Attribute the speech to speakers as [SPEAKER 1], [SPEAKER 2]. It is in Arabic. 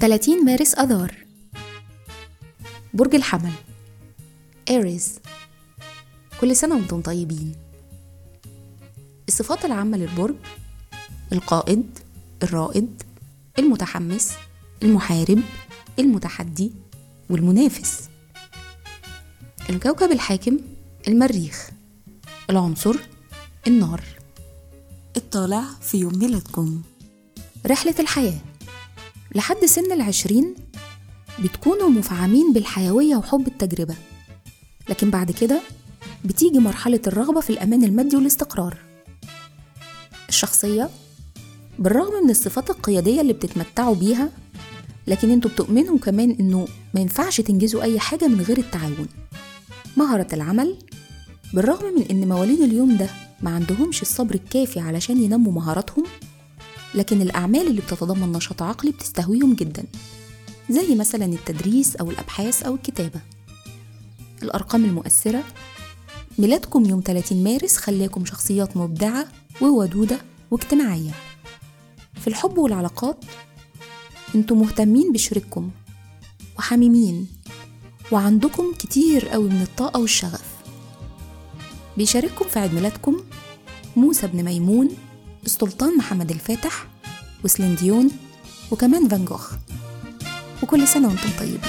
[SPEAKER 1] 30 مارس أذار. برج الحمل. إيريز كل سنة وأنتم طيبين. الصفات العامة للبرج القائد الرائد المتحمس المحارب المتحدي والمنافس. الكوكب الحاكم المريخ. العنصر النار.
[SPEAKER 2] الطالع في يوم ميلادكم.
[SPEAKER 1] رحلة الحياة لحد سن العشرين بتكونوا مفعمين بالحيوية وحب التجربة. لكن بعد كده بتيجي مرحلة الرغبة في الأمان المادي والاستقرار. الشخصية بالرغم من الصفات القيادية اللي بتتمتعوا بيها لكن أنتوا بتؤمنوا كمان إنه ما ينفعش تنجزوا أي حاجة من غير التعاون. مهرة العمل بالرغم من إن مواليد اليوم ده ما عندهمش الصبر الكافي علشان ينموا مهاراتهم لكن الأعمال اللي بتتضمن نشاط عقلي بتستهويهم جدا زي مثلا التدريس أو الأبحاث أو الكتابة. الأرقام المؤثرة ميلادكم يوم 30 مارس خلاكم شخصيات مبدعة وودودة واجتماعية. في الحب والعلاقات أنتوا مهتمين بشريككم وحميمين وعندكم كتير قوي من الطاقة والشغف. بيشارككم في عيد ميلادكم موسى بن ميمون السلطان محمد الفاتح وسلنديون وكمان فان جوخ. وكل سنة وأنتم طيبين.